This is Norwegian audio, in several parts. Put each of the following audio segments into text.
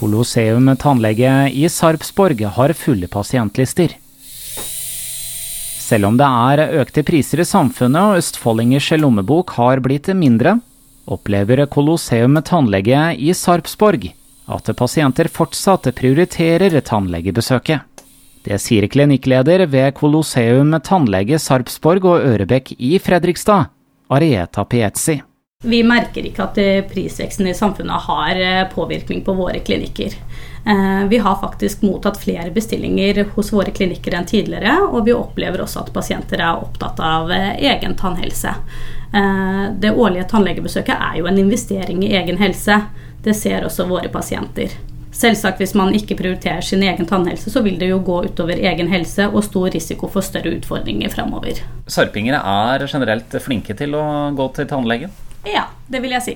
Colosseum tannlege i Sarpsborg har fulle pasientlister. Selv om det er økte priser i samfunnet og østfoldingers lommebok har blitt mindre, opplever Colosseum tannlege i Sarpsborg at pasienter fortsatt prioriterer tannlegebesøket. Det sier klinikkleder ved Colosseum tannlege Sarpsborg og Ørebekk i Fredrikstad, Arieta Pietzi. Vi merker ikke at prisveksten i samfunnet har eh, påvirkning på våre klinikker. Eh, vi har faktisk mottatt flere bestillinger hos våre klinikker enn tidligere, og vi opplever også at pasienter er opptatt av eh, egen tannhelse. Det årlige tannlegebesøket er jo en investering i egen helse. Det ser også våre pasienter. Selvsagt hvis man ikke prioriterer sin egen tannhelse, så vil det jo gå utover egen helse og stor risiko for større utfordringer framover. Sarpingere er generelt flinke til å gå til tannlegen? Ja, det vil jeg si.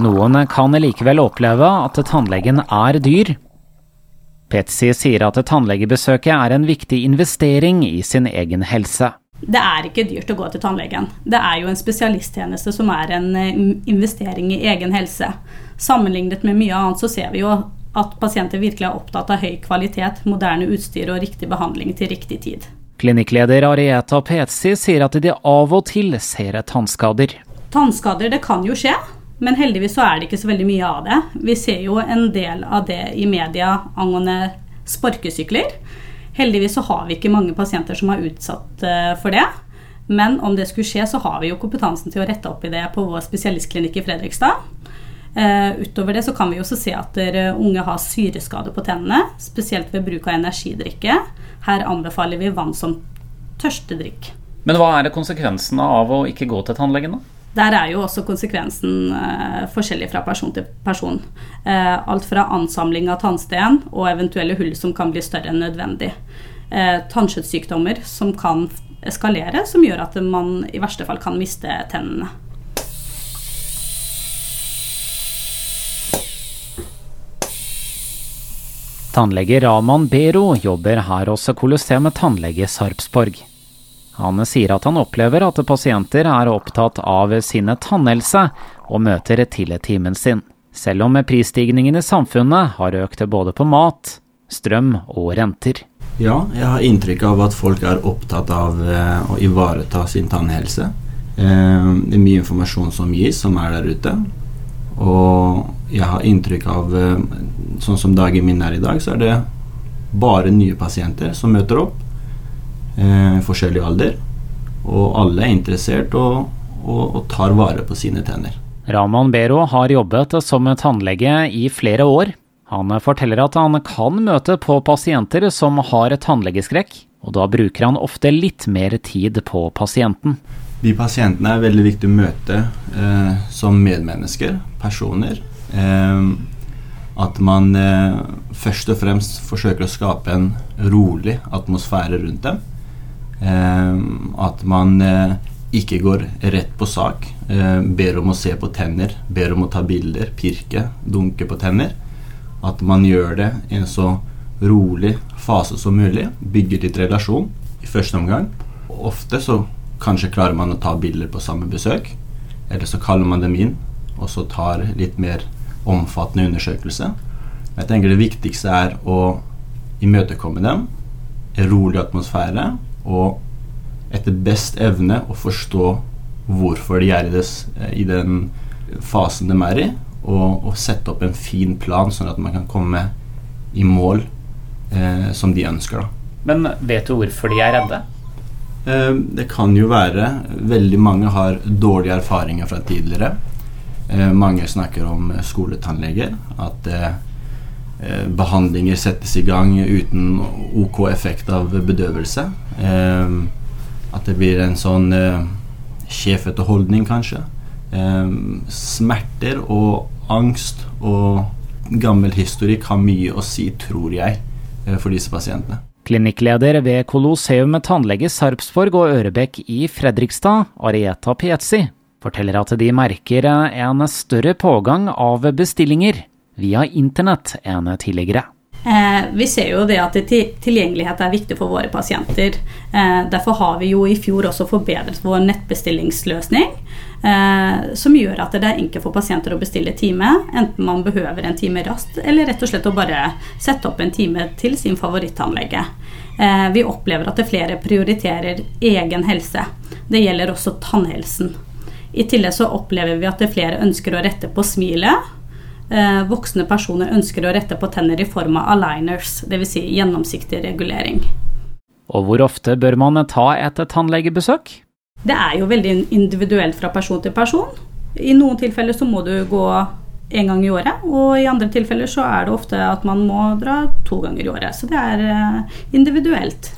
Noen kan likevel oppleve at tannlegen er dyr. Petsi sier at tannlegebesøket er en viktig investering i sin egen helse. Det er ikke dyrt å gå til tannlegen. Det er jo en spesialisttjeneste som er en eh, investering i egen helse. Sammenlignet med mye annet så ser vi jo at pasienter virkelig er opptatt av høy kvalitet, moderne utstyr og riktig behandling til riktig tid. Klinikkleder Arieta Petsi sier at de av og til ser tannskader. Tannskader det kan jo skje, men heldigvis så er det ikke så veldig mye av det. Vi ser jo en del av det i media angående sparkesykler. Heldigvis så har vi ikke mange pasienter som er utsatt eh, for det. Men om det skulle skje, så har vi jo kompetansen til å rette opp i det på vår spesialistklinikk i Fredrikstad. Uh, utover det så kan vi også se at unge har syreskade på tennene, spesielt ved bruk av energidrikke. Her anbefaler vi vann som tørstedrikk. Men hva er konsekvensene av å ikke gå til tannlegen, da? Der er jo også konsekvensen eh, forskjellig fra person til person. Eh, alt fra ansamling av tannsten og eventuelle hull som kan bli større enn nødvendig. Eh, Tannkjøttsykdommer som kan eskalere, som gjør at man i verste fall kan miste tennene. Tannlege Raman Bero jobber her hos Colosseum tannlege Sarpsborg. Han sier at han opplever at pasienter er opptatt av sine tannhelse og møter til timen sin, selv om prisstigningen i samfunnet har økt både på mat, strøm og renter. Ja, jeg har inntrykk av at folk er opptatt av eh, å ivareta sin tannhelse. Eh, det er mye informasjon som gis, som er der ute. Og jeg har inntrykk av, eh, sånn som dagen min er i dag, så er det bare nye pasienter som møter opp eh, forskjellig alder. Og alle er interessert og, og, og tar vare på sine tenner. Raman Bero har jobbet som tannlege i flere år. Han forteller at han kan møte på pasienter som har tannlegeskrekk, og da bruker han ofte litt mer tid på pasienten. De pasientene er veldig viktig å møte eh, som medmennesker, personer. Eh, at man eh, først og fremst forsøker å skape en rolig atmosfære rundt dem. Eh, at man eh, ikke går rett på sak. Eh, ber om å se på tenner, ber om å ta bilder, pirke, dunke på tenner. At man gjør det i en så rolig fase som mulig. Bygger litt relasjon i første omgang. Ofte så kanskje klarer man å ta bilder på samme besøk. Eller så kaller man dem inn, og så tar litt mer omfattende undersøkelse. Jeg tenker det viktigste er å imøtekomme dem. En rolig atmosfære og etter best evne å forstå hvorfor de er i, des, i den fasen de er i, og, og, sette opp en fin plan, sånn at man kan komme i mål eh, som de ønsker. Da. Men vet du hvorfor de er redde? Eh, det kan jo være Veldig mange har dårlige erfaringer fra tidligere. Eh, mange snakker om skoletannleger. At eh, Eh, behandlinger settes i gang uten OK effekt av bedøvelse. Eh, at det blir en sånn eh, sjefete holdning, kanskje. Smerter og angst og gammel historikk har mye å si, tror jeg, for disse pasientene. Klinikkleder ved Colosseum tannlege Sarpsborg og Ørebekk i Fredrikstad, Arieta Pietzi, forteller at de merker en større pågang av bestillinger via internett enn tidligere. Eh, vi ser jo det at tilgjengelighet er viktig for våre pasienter. Eh, derfor har vi jo i fjor også forbedret vår nettbestillingsløsning. Eh, som gjør at det er enkelt for pasienter å bestille time, enten man behøver en time raskt, eller rett og slett å bare sette opp en time til sin favorittannlege. Eh, vi opplever at det flere prioriterer egen helse. Det gjelder også tannhelsen. I tillegg så opplever vi at det flere ønsker å rette på smilet. Eh, voksne personer ønsker å rette på tenner i form av aligners, dvs. Si gjennomsiktig regulering. Og hvor ofte bør man ta et tannlegebesøk? Det er jo veldig individuelt fra person til person. I noen tilfeller så må du gå en gang i året, og i andre tilfeller så er det ofte at man må dra to ganger i året. Så det er eh, individuelt.